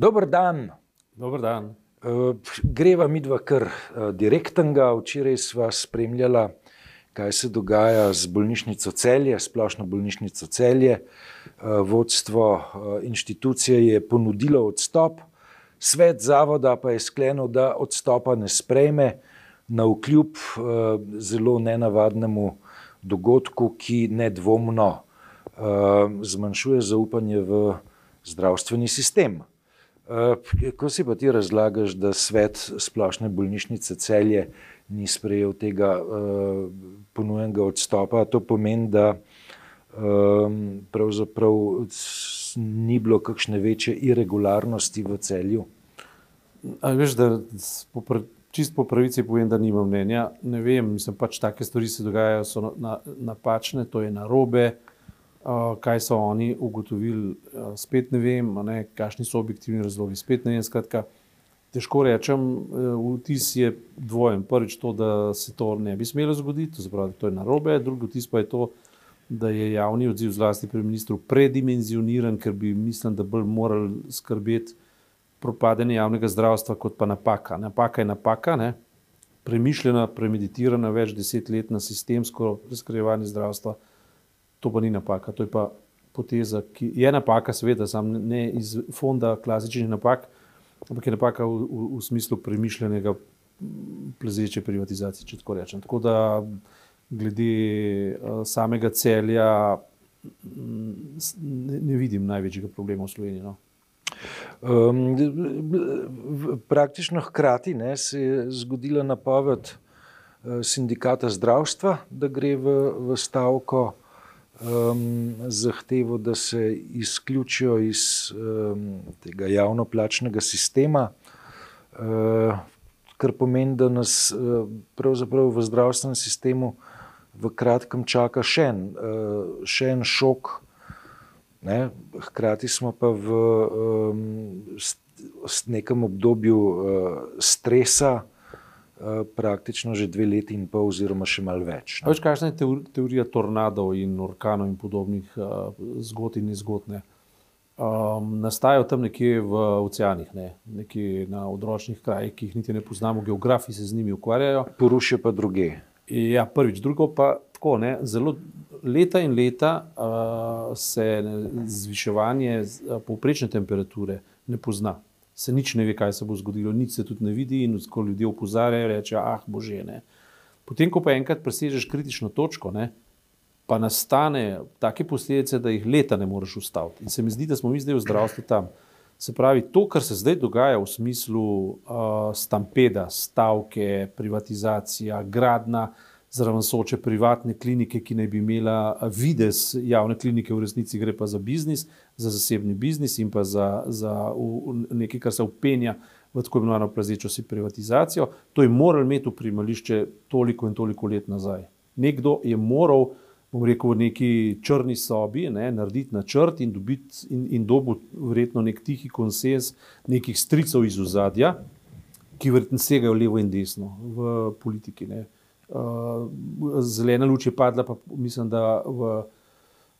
Dober dan. Dober dan. Uh, greva mi dva kar uh, direktnega. Včeraj sva spremljala, kaj se dogaja z bolnišnico celje, splošno bolnišnico celje. Uh, vodstvo inštitucije je ponudilo odstop, svet zavoda pa je sklenil, da odstopa ne sprejme na vkljub zelo nenavadnemu dogodku, ki nedvomno zmanjšuje zaupanje v zdravstveni sistem. Kako si pa ti razlagaš, da svet splošne bolnišnice celje ni sprejel tega uh, ponujenega odstopa? To pomeni, da um, pravzaprav ni bilo kakšne večje irregularnosti v celju. Ali veš, da čist po pravici povem, da nimam mnenja. Ne vem, mislim pač take stvari se dogajajo, so napačne, to je narobe. Uh, kaj so oni ugotovili, uh, spet ne vem, ne, kakšni so objektivni razlogi. Spet ne vem, skratka, težko rečem, uh, vtis je dvojen. Prvič to, da se to ne bi smelo zgoditi, to, zapravi, to je narobe, drugi vtis pa je to, da je javni odziv zlasti pri ministru predimenzioniran, ker bi mislim, da bolj morali skrbeti propadanje javnega zdravstva kot pa napaka. Napaka je napaka, ne. premišljena, premeditirana, več desetletna sistemsko razkrivanje zdravstva to pa ni napaka, to je pa poteza, ki je napaka, seveda, sam ne iz fonda klasičnih napak, ampak je napaka v, v, v smislu premišljenega plezeče privatizacije, če tako rečem. Tako da glede uh, samega celja ne, ne vidim največjega problema v Sloveniji. No. Um, praktično hkrati ne, se je zgodila napoved uh, sindikata zdravstva, da gre v, v stavko um, zahtevo, da se izključijo iz um, tega javnoplačnega sistema, uh, kar pomeni, da nas uh, pravzaprav v zdravstvenem sistemu v kratkem čaka še en, uh, še en šok. Ne? Hkrati smo pa v um, nekem obdobju uh, stresa, praktično že dve leti in pol, oziroma še malo več. Veš, kakšna je teorija tornadov in orkanov in podobnih uh, zgodb in izgodb? Um, nastajajo tam nekje v oceanih, ne? nekje na odročnih krajih, ki jih niti ne poznamo, geografi se z njimi ukvarjajo. Porušijo pa druge. Ja, prvič, drugo pa tako. Ne? Zelo leta in leta uh, se zviševanje uh, povprečne temperature ne pozna se nič ne ve, kaj se bo zgodilo, nič se tudi ne vidi, in ko ljudje opozarjajo, rečejo: Ah, bože. Ne. Potem, ko pa enkrat presežeš kritično točko, ne, pa nastane take posledice, da jih leta ne moreš ustaviti. In se mi zdi, da smo mi zdaj v zdravstvu tam. Se pravi, to, kar se zdaj dogaja v smislu uh, stampeda, stavke, privatizacija, gradna, zraven soče privatne klinike, ki naj bi imela vides javne klinike, v resnici gre pa za biznis, za zasebni biznis in pa za, za nekaj, kar se upenja v tako imenovano plazečo si privatizacijo. To je moral imeti v primališče toliko in toliko let nazaj. Nekdo je moral, bom rekel, v neki črni sobi ne, narediti načrt in, in, in dobiti verjetno nek tihi konsens nekih stricov iz ozadja, ki verjetno segajo levo in desno v politiki. Ne. Uh, zelena luč je padla, pa mislim, da v,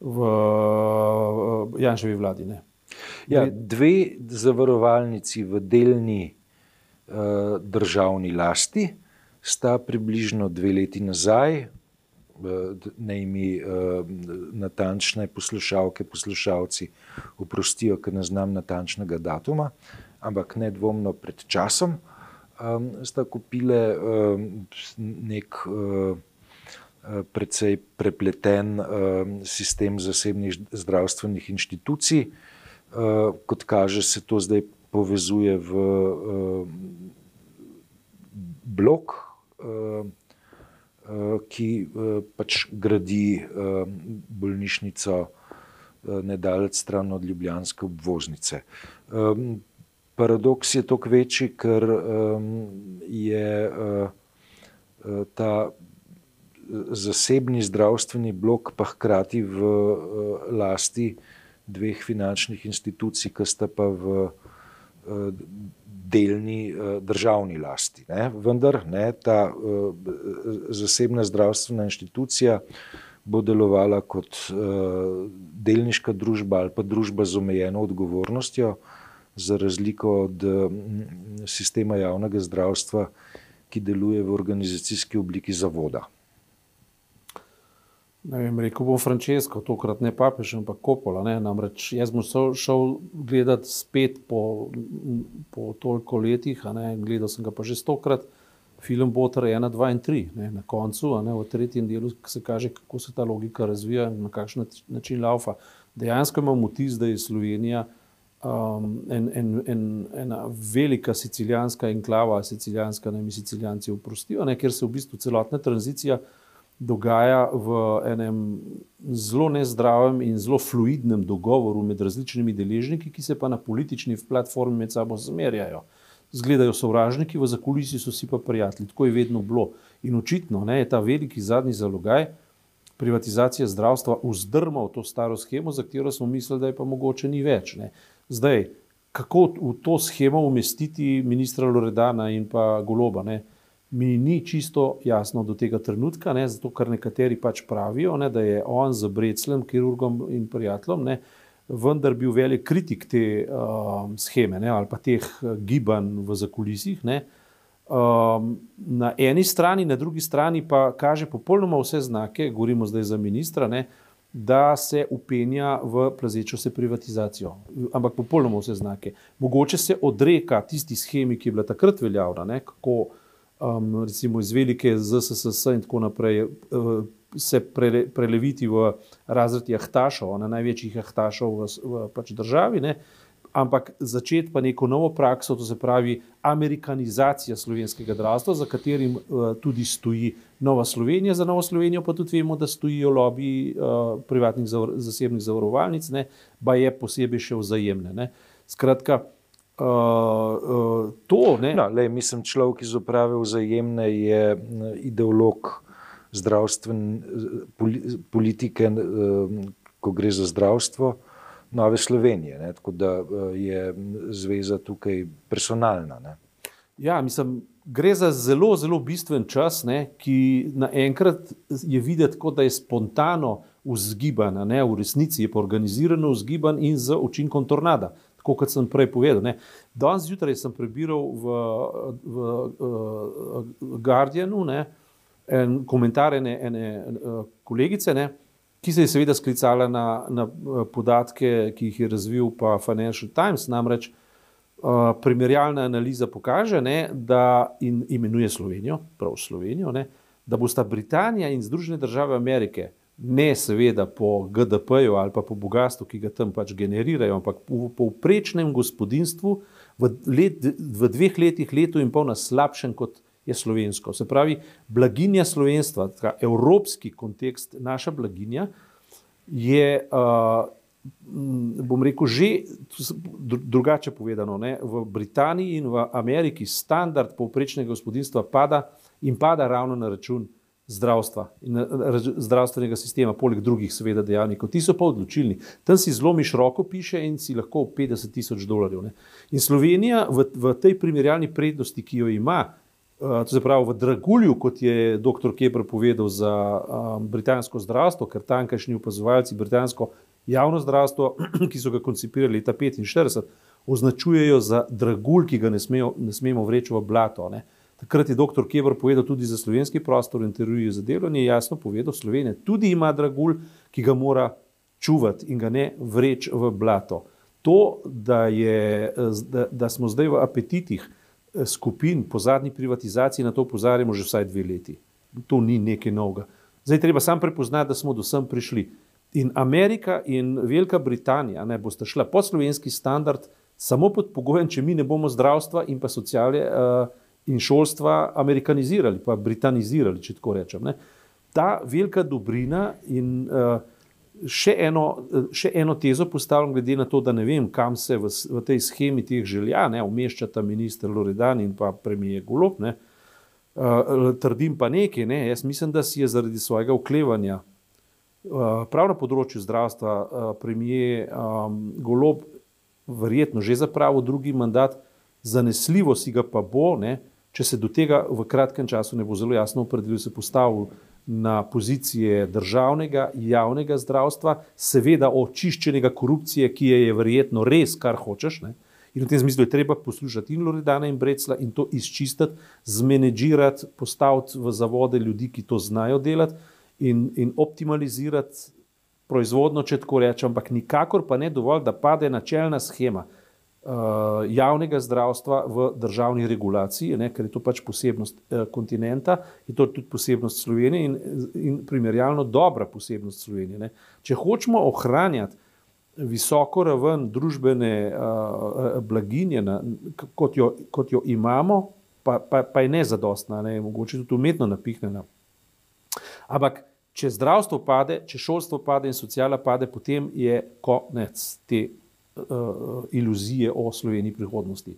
v uh, Janševi vladi. Ja, dve zavarovalnici v delni uh, državni lasti sta približno dve leti nazaj, uh, naj mi uh, natančne poslušalke, poslušalci oprostijo, ker ne znam natančnega datuma, ampak nedvomno pred časom um, sta kupile um, nek uh, precej prepleten uh, sistem zasebnih zdravstvenih inštitucij. Uh, kot kaže, se to zdaj povezuje v uh, blok, uh, uh, ki uh, pač gradi uh, bolnišnico uh, nedaleč stran od Ljubljanske obvoznice. Um, paradoks je toliko večji, ker um, je uh, ta zasebni zdravstveni blok pa hkrati v uh, lasti dveh finančnih institucij, ki sta pa v uh, delni uh, državni lasti. Ne? Vendar ne, ta uh, zasebna zdravstvena inštitucija bo delovala kot uh, delniška družba ali pa družba z omejeno odgovornostjo, uh, za razliko od sistema javnega zdravstva, ki deluje v organizacijski obliki zavoda. Ne vem, rekel bom Francesco, tokrat ne papež, ampak Kopola. Ne? Namreč jaz sem šel, šel gledati spet po, po toliko letih, gledal sem ga pa že stokrat, film Botar 1, 2 in 3. Ne? Na koncu, ne? v tretjem delu, se kaže, kako se ta logika razvija in na kakšen način laufa. Dejansko imam vtis, da je Slovenija um, en, en, en, ena velika sicilijanska enklava, sicilijanska, ne mi sicilijanci oprostijo, ker se v bistvu celotna tranzicija dogaja v enem zelo nezdravem in zelo fluidnem dogovoru med različnimi deležniki, ki se pa na politični platformi med sabo zmerjajo. Zgledajo sovražniki, v zakulisju so si pa prijatelji. Tako je vedno bilo. In očitno ne, je ta veliki zadnji zalogaj privatizacije zdravstva vzdrmal to staro schemo, za katero smo mislili, da je pa mogoče ni več. Ne. Zdaj, kako v to schemo umestiti ministra Loredana in pa Goloba? Ne mi ni čisto jasno do tega trenutka, ne, zato ker nekateri pač pravijo, ne, da je on z Breclem, kirurgom in prijateljem, ne, vendar bil velik kritik te uh, scheme ne, ali pa teh uh, gibanj v zakulisih. Ne. Um, na eni strani, na drugi strani pa kaže popolnoma vse znake, govorimo zdaj za ministra, ne, da se upenja v plazečo se privatizacijo. Ampak popolnoma vse znake. Mogoče se odreka tisti schemi, ki je bila takrat veljavna, ne, kako uh, um, recimo iz velike ZSS in tako naprej, uh, se prele, preleviti v razred jahtašov, na največjih jahtašov v, v pač državi, ne? Ampak začeti pa neko novo prakso, to se pravi amerikanizacija slovenskega zdravstva, za katerim uh, tudi stoji Nova Slovenija, za Novo Slovenijo pa tudi vemo, da stojijo lobiji uh, privatnih zavr zasebnih zavarovalnic, ne? pa je posebej še vzajemne. Ne? Skratka, Uh, uh, to. No, lej, mislim, človek iz uprave vzajemne je ideolog zdravstvene politike, ko gre za zdravstvo Nove Slovenije. Ne? Tako da je zveza tukaj personalna. Ne? Ja, mislim, gre za zelo, zelo bistven čas, ne? ki naenkrat je videti, kot da je spontano vzgiban, v resnici je pa organizirano vzgiban in z učinkom tornada kot sem prej povedal. Ne. Danes zjutraj sem prebiral v, v uh, Guardianu ne, en komentar ene, ene uh, kolegice, ne, ki se je seveda sklicala na, na podatke, ki jih je razvil pa Financial Times. Namreč uh, primerjalna analiza pokaže, ne, da in imenuje Slovenijo, prav Slovenijo, ne, da bosta Britanija in Združene države Amerike ne seveda po GDP-ju ali pa po bogatstvu, ki ga tam pač generirajo, ampak v povprečnem gospodinstvu v, let, v dveh letih, letu in pol na slabšem kot je slovensko. Se pravi, blaginja slovenstva, ta evropski kontekst, naša blaginja je, uh, bom rekel, že drugače povedano. Ne? V Britaniji in v Ameriki standard povprečnega gospodinstva pada in pada ravno na račun zdravstva in zdravstvenega sistema, poleg drugih, seveda, dejavnikov. Ti so pa odločilni. Tam si zelo mišroko piše in si lahko 50 tisoč dolarjev. Ne. In Slovenija v, v tej primerjalni prednosti, ki jo ima, to se pravi v Dragulju, kot je dr. Kebr povedal za um, britansko zdravstvo, ker tamkajšnji opazovalci britansko javno zdravstvo, ki so ga koncipirali leta 1945, označujejo za Dragulj, ki ga ne, smejo, ne smemo vreči v blato. Ne. Takrat je dr. Kebr povedal tudi za slovenski prostor in intervjuji za delo in je jasno povedal, da Slovenija tudi ima dragulj, ki ga mora čuvati in ga ne vreči v blato. To, da, je, da, da smo zdaj v apetitih eh, skupin po zadnji privatizaciji, na to upozarjamo že vsaj dve leti. To ni nekaj novega. Zdaj treba sam prepoznati, da smo do sem prišli. In Amerika in Velika Britanija ne boste šla pod slovenski standard samo pod pogojem, če mi ne bomo zdravstva in pa sociale. Uh, in šolstva amerikanizirali, pa britanizirali, če tako rečem. Ne. Ta velika dobrina in uh, še, eno, še eno tezo postavljam, glede na to, da ne vem, kam se v, v tej schemi teh želja ne, umeščata minister Loredan in pa premije Golob. Ne. Uh, trdim pa nekaj, ne. jaz mislim, da si je zaradi svojega oklevanja uh, prav na področju zdravstva uh, premije um, Golob verjetno že zapravil drugi mandat, zanesljivo si ga pa bo, ne, če se do tega v kratkem času ne bo zelo jasno opredelil, se postavil na pozicije državnega, javnega zdravstva, seveda očiščenega korupcije, ki je verjetno res, kar hočeš, ne? In v tem smislu je treba poslušati in Loredana in Brecla in to izčistiti, zmenedžirati, postaviti v zavode ljudi, ki to znajo delati in, in optimalizirati proizvodno, če tako rečem, ampak nikakor pa ne dovolj, da pade načelna schema javnega zdravstva v državni regulaciji, ne, ker je to pač posebnost uh, kontinenta, je to tudi posebnost Slovenije in, in primerjalno dobra posebnost Slovenije. Ne. Če hočemo ohranjati visoko raven družbene uh, blaginje, na, kot, jo, kot jo imamo, pa, pa, pa je nezadostna, ne, mogoče tudi umetno napihnjena. Ampak, če zdravstvo pade, če šolstvo pade in sociala pade, potem je konec te iluzije o Sloveniji prihodnosti.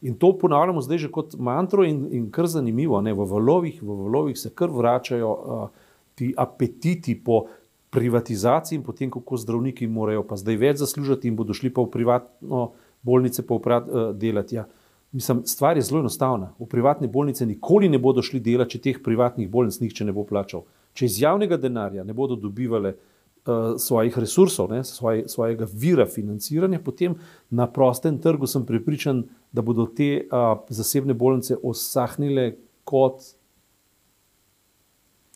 In to ponavljamo zdaj že kot mantro, in, in kar zanimivo, ne, v, valovih, v valovih se kar vračajo uh, ti apetiti po privatizaciji in potem, kako zdravniki morajo pa zdaj več zaslužiti in bodo šli pa v privatno bolnice pa uprat, uh, delati. Ja. Mislim, stvar je zelo enostavna. V privatne bolnice nikoli ne bodo šli delati, če teh privatnih bolnic nihče ne bo plačal. Če iz javnega denarja ne bodo dobivali uh, Eh, svojih resursov, ne, svoj, svojega vira financiranja, potem na prostem trgu sem pripričan, da bodo te uh, zasebne bolnice osahnile kot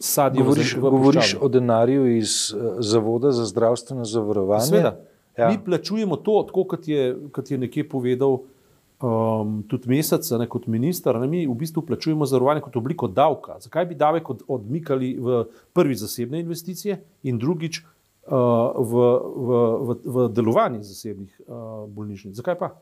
sadje. Govoriš, govoriš o denarju iz uh, Zavoda za zdravstveno zavarovanje? Sveda. Ja. Mi plačujemo to, tako kot je, kot je nekje povedal um, tudi mesec, ne, kot minister. Ne, mi v bistvu plačujemo zavarovanje kot obliko davka. Zakaj bi davek od, odmikali v prvi zasebne investicije in drugič v, v, v, v delovanju zasebnih uh, bolnišnic. Zakaj pa?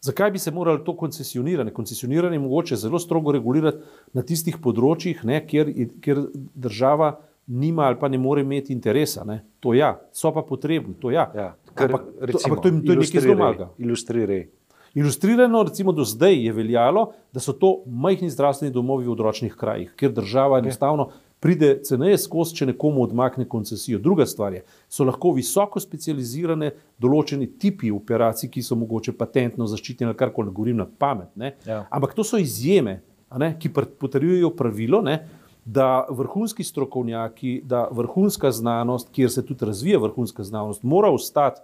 Zakaj bi se moralo to koncesioniranje? Koncesioniranje je mogoče zelo strogo regulirati na tistih področjih, ne, kjer, kjer država nima ali pa ne more imeti interesa. Ne. To ja, so pa potrebni, to ja. ja kar, ampak, recimo, to, ampak to, to je nekaj zelo malega. Ilustriraj. Ilustrirano, recimo do zdaj je veljalo, da so to majhni zdravstveni domovi v odročnih krajih, kjer država enostavno pride ceneje skozi, če nekomu odmakne koncesijo. Druga stvar je, so lahko visoko specializirane določeni tipi operacij, ki so mogoče patentno zaščitene, kar koli govorim na pamet. Ja. Ampak to so izjeme, ne, ki potrjujejo pravilo. Ne, Da vrhunski strokovnjaki, da vrhunska znanost, kjer se tudi razvija vrhunska znanost, mora ostati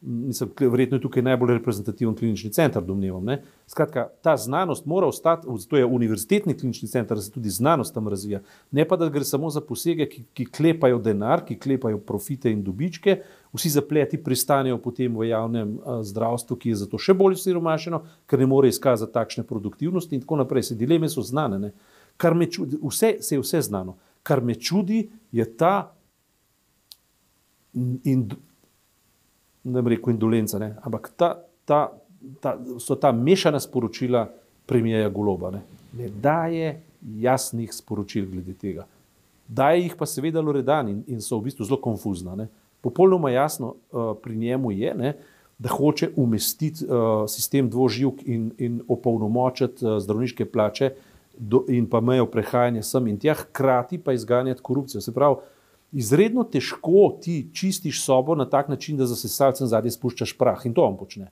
mislim, verjetno je tukaj najbolj reprezentativen klinični center, domnevam. Ne? Skratka, ta znanost mora ostati, to je univerzitetni klinični center, da se tudi znanost tam razvija. Ne pa, da gre samo za posege, ki, ki klepajo denar, ki klepajo profite in dobičke, vsi zapleti pristanejo potem v javnem a, zdravstvu, ki je zato še bolj siromašeno, ker ne more izkazati takšne produktivnosti in tako naprej. Se dileme so znane. Ne? Kar me čudi, vse se je vse znano. Kar me čudi, je ta. In ne bi rekel indolenca, ne? ampak ta, ta, ta, so ta mešana sporočila premijeja Goloba. Ne? ne daje jasnih sporočil glede tega. Daje jih pa seveda Loredan in, in so v bistvu zelo konfuzna. Ne? Popolnoma jasno uh, pri njemu je, ne, da hoče umestiti uh, sistem dvoživk in, in opolnomočiti uh, zdravniške plače do, in pa mejo prehajanja sem in tja, hkrati pa izganjati korupcijo. Se pravi, izredno težko ti čistiš sobo na tak način, da za sesalcem zadnji spuščaš prah in to on počne.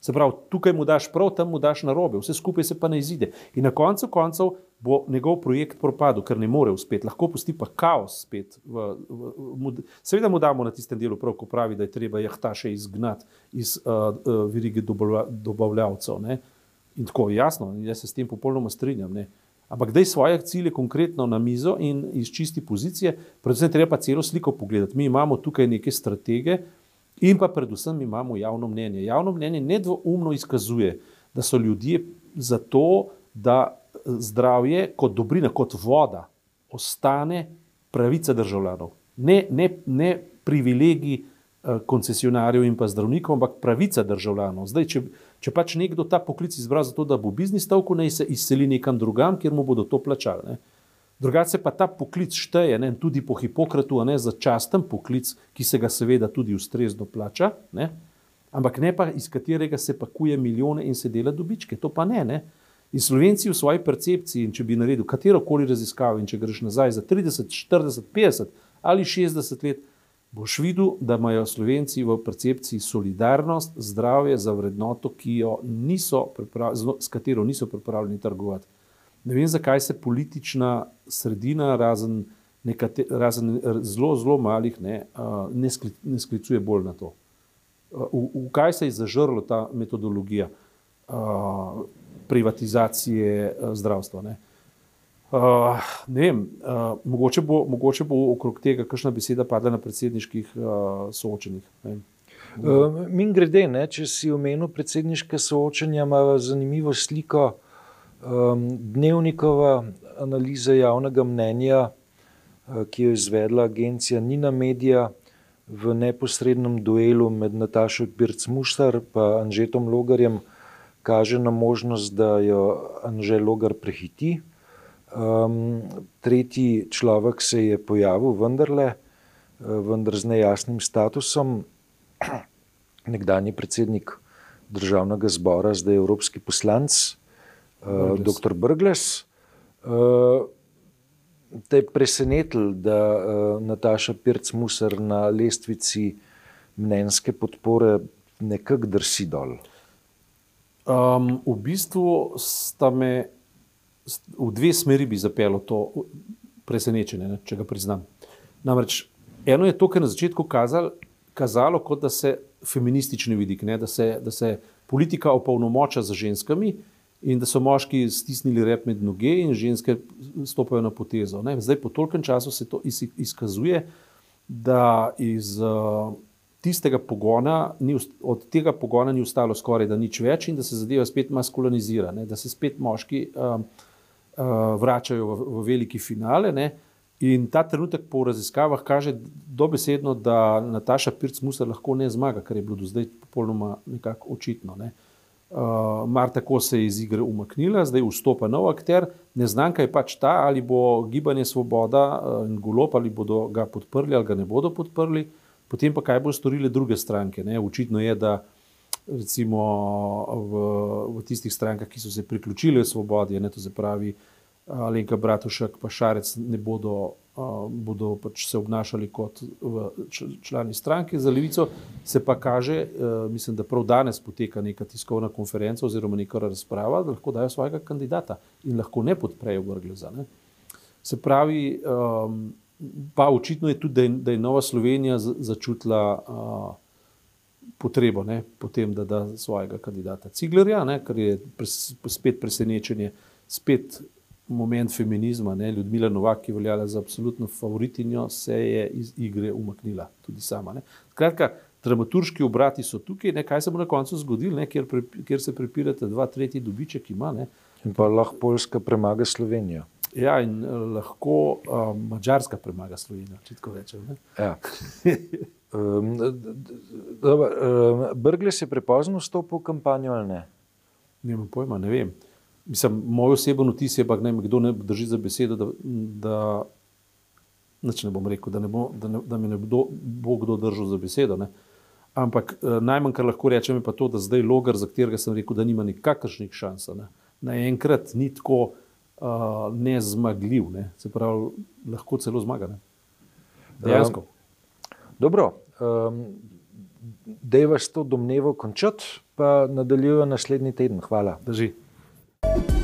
Se pravi, tukaj mu daš prav, tam mu daš na robe, vse skupaj se pa ne izide. In na koncu koncev bo njegov projekt propadel, ker ne more uspeti, lahko pusti pa kaos spet. V, v, v, seveda mu damo na tistem delu prav, ko pravi, da je treba jahtaše izgnati iz uh, uh, virige dobavljavcev. In tako jasno, jaz se s tem popolnoma strinjam. Ne? Ampak daj svoje cilje konkretno na mizo in iz čisti pozicije, predvsem treba pa celo sliko pogledati. Mi imamo tukaj neke stratege in pa predvsem imamo javno mnenje. Javno mnenje nedvoumno izkazuje, da so ljudje za to, da zdravje kot dobrina, kot voda, ostane pravica državljanov. Ne, ne, ne privilegij eh, koncesionarjev in pa zdravnikov, ampak pravica državljanov. Zdaj, če, Če pač nekdo ta poklic izbira zato, da bo biznis stavko, naj se izseli nekam drugam, kjer mu bodo to plačali. Drugače pa ta poklic šteje, ne, tudi po Hipokratu, ne, za časten poklic, ki se ga seveda tudi ustrezno plača, ne, ampak ne pa iz katerega se pakuje milijone in se dela dobičke. To pa ne. ne. In slovenci v svoji percepciji, če bi naredil katero koli raziskavo, in če greš nazaj za 30, 40, 50 ali 60 let, boš videl, da imajo Slovenci v percepciji solidarnost, zdravje za vrednoto, niso s katero niso pripravljeni trgovati. Ne vem, zakaj se politična sredina, razen, nekate, razen zelo, zelo malih, ne, ne, skli, ne sklicuje bolj na to. v, v kaj se je zažrla ta metodologija privatizacije zdravstva. Ne? Uh, ne vem, uh, mogoče, bo, mogoče bo okrog tega kakšna beseda padla na predsedniških uh, soočenjih. Uh, Min grede, ne, če si omenil predsedniške soočenja, ima zanimivo sliko um, dnevnikova analiza javnega mnenja, uh, ki jo je izvedla agencija Nina Media v neposrednem duelu med Natašo Pirc-Mustar in Anžetom Logarjem, kaže na možnost, da jo Anže Logar prehiti. Um, tretji človek se je pojavil, vendarle, vendar z nejasnim statusom, nekdanji predsednik državnega zbora, zdaj evropski poslanec, uh, dr. Brgles. Uh, te je presenetilo, da uh, Nataša Pirc-Musar na lestvici mnenjske podpore nekako drsi dol? Um, v bistvu sta me v dve smeri bi zapeljalo to presenečenje, ne, če ga priznam. Namreč eno je to, kar je na začetku kazal, kazalo, kot da se feministični vidik, ne, da, se, da se politika opolnomoča za ženskami, in da so moški stisnili rep med noge in ženske stopajo na potezo. Ne? Zdaj, po tolkem času se to izkazuje, da iz uh, tistega pogona, ni, od tega pogona ni ostalo skoraj da nič več in da se zadeva spet maskulinizira, ne? da se spet moški uh, uh, vračajo v, v veliki finale. Ne? In ta trenutek po raziskavah kaže dobesedno, da Nataša Pirc-Musa lahko ne zmaga, kar je bilo do zdaj popolnoma nekako očitno. Ne? Uh, Uh, Mar tako se je iz igre umaknila, zdaj vstopa nov akter. Neznanka je pač ta, ali bo gibanje Svoboda uh, in Golop ali bodo ga podprli ali ga ne bodo podprli, potem pa kaj bo storili druge stranke. Ne? Očitno je, da recimo v, v tistih strankah, ki so se priključili Svobodi, ne to se pravi Alenka Bratušek, pa Šarec ne bodo bodo pač se obnašali kot člani stranke za levico, se pa kaže, e, mislim, da prav danes poteka neka tiskovna konferenca oziroma neka razprava, da lahko dajo svojega kandidata in lahko ne podprejo Brgleza. Ne. Se pravi, pa očitno je tudi, da je, da je Nova Slovenija začutila potrebo ne, potem, da da svojega kandidata Ciglerja, ne, kar je spet presenečenje, spet moment feminizma, ne, Ljudmila Novak, ki je veljala za absolutno favoritinjo, se je iz igre umaknila tudi sama. Ne. Skratka, dramaturški obrati so tukaj, ne, kaj se bo na koncu zgodilo, ne, kjer, pre, kjer se prepirate dva, tretji dobiček ima. Ne. In pa lahko Poljska premaga Slovenijo. Ja, in uh, lahko uh, Mačarska premaga Slovenijo, če tako rečem. Ja. um, um, Brgles je prepozno vstopil v kampanjo ali ne? Nimam pojma, ne vem. Mislim, moj osebno vtis je, da ne kdo ne drži za besedo, da, da ne bom rekel, da, ne bo, da, ne, da me ne bo, bo kdo držal za besedo. Ne. Ampak eh, najmanj, kar lahko rečem, je pa to, da zdaj logar, za katerega sem rekel, da nima nikakršnih šans, ne. naenkrat ni tako uh, nezmagljiv, ne. se pravi, lahko celo zmaga. Ne. Dejansko. Um, dobro, um, da je vas to domnevo končati, pa nadaljujemo naslednji teden. Hvala. Drži. thank you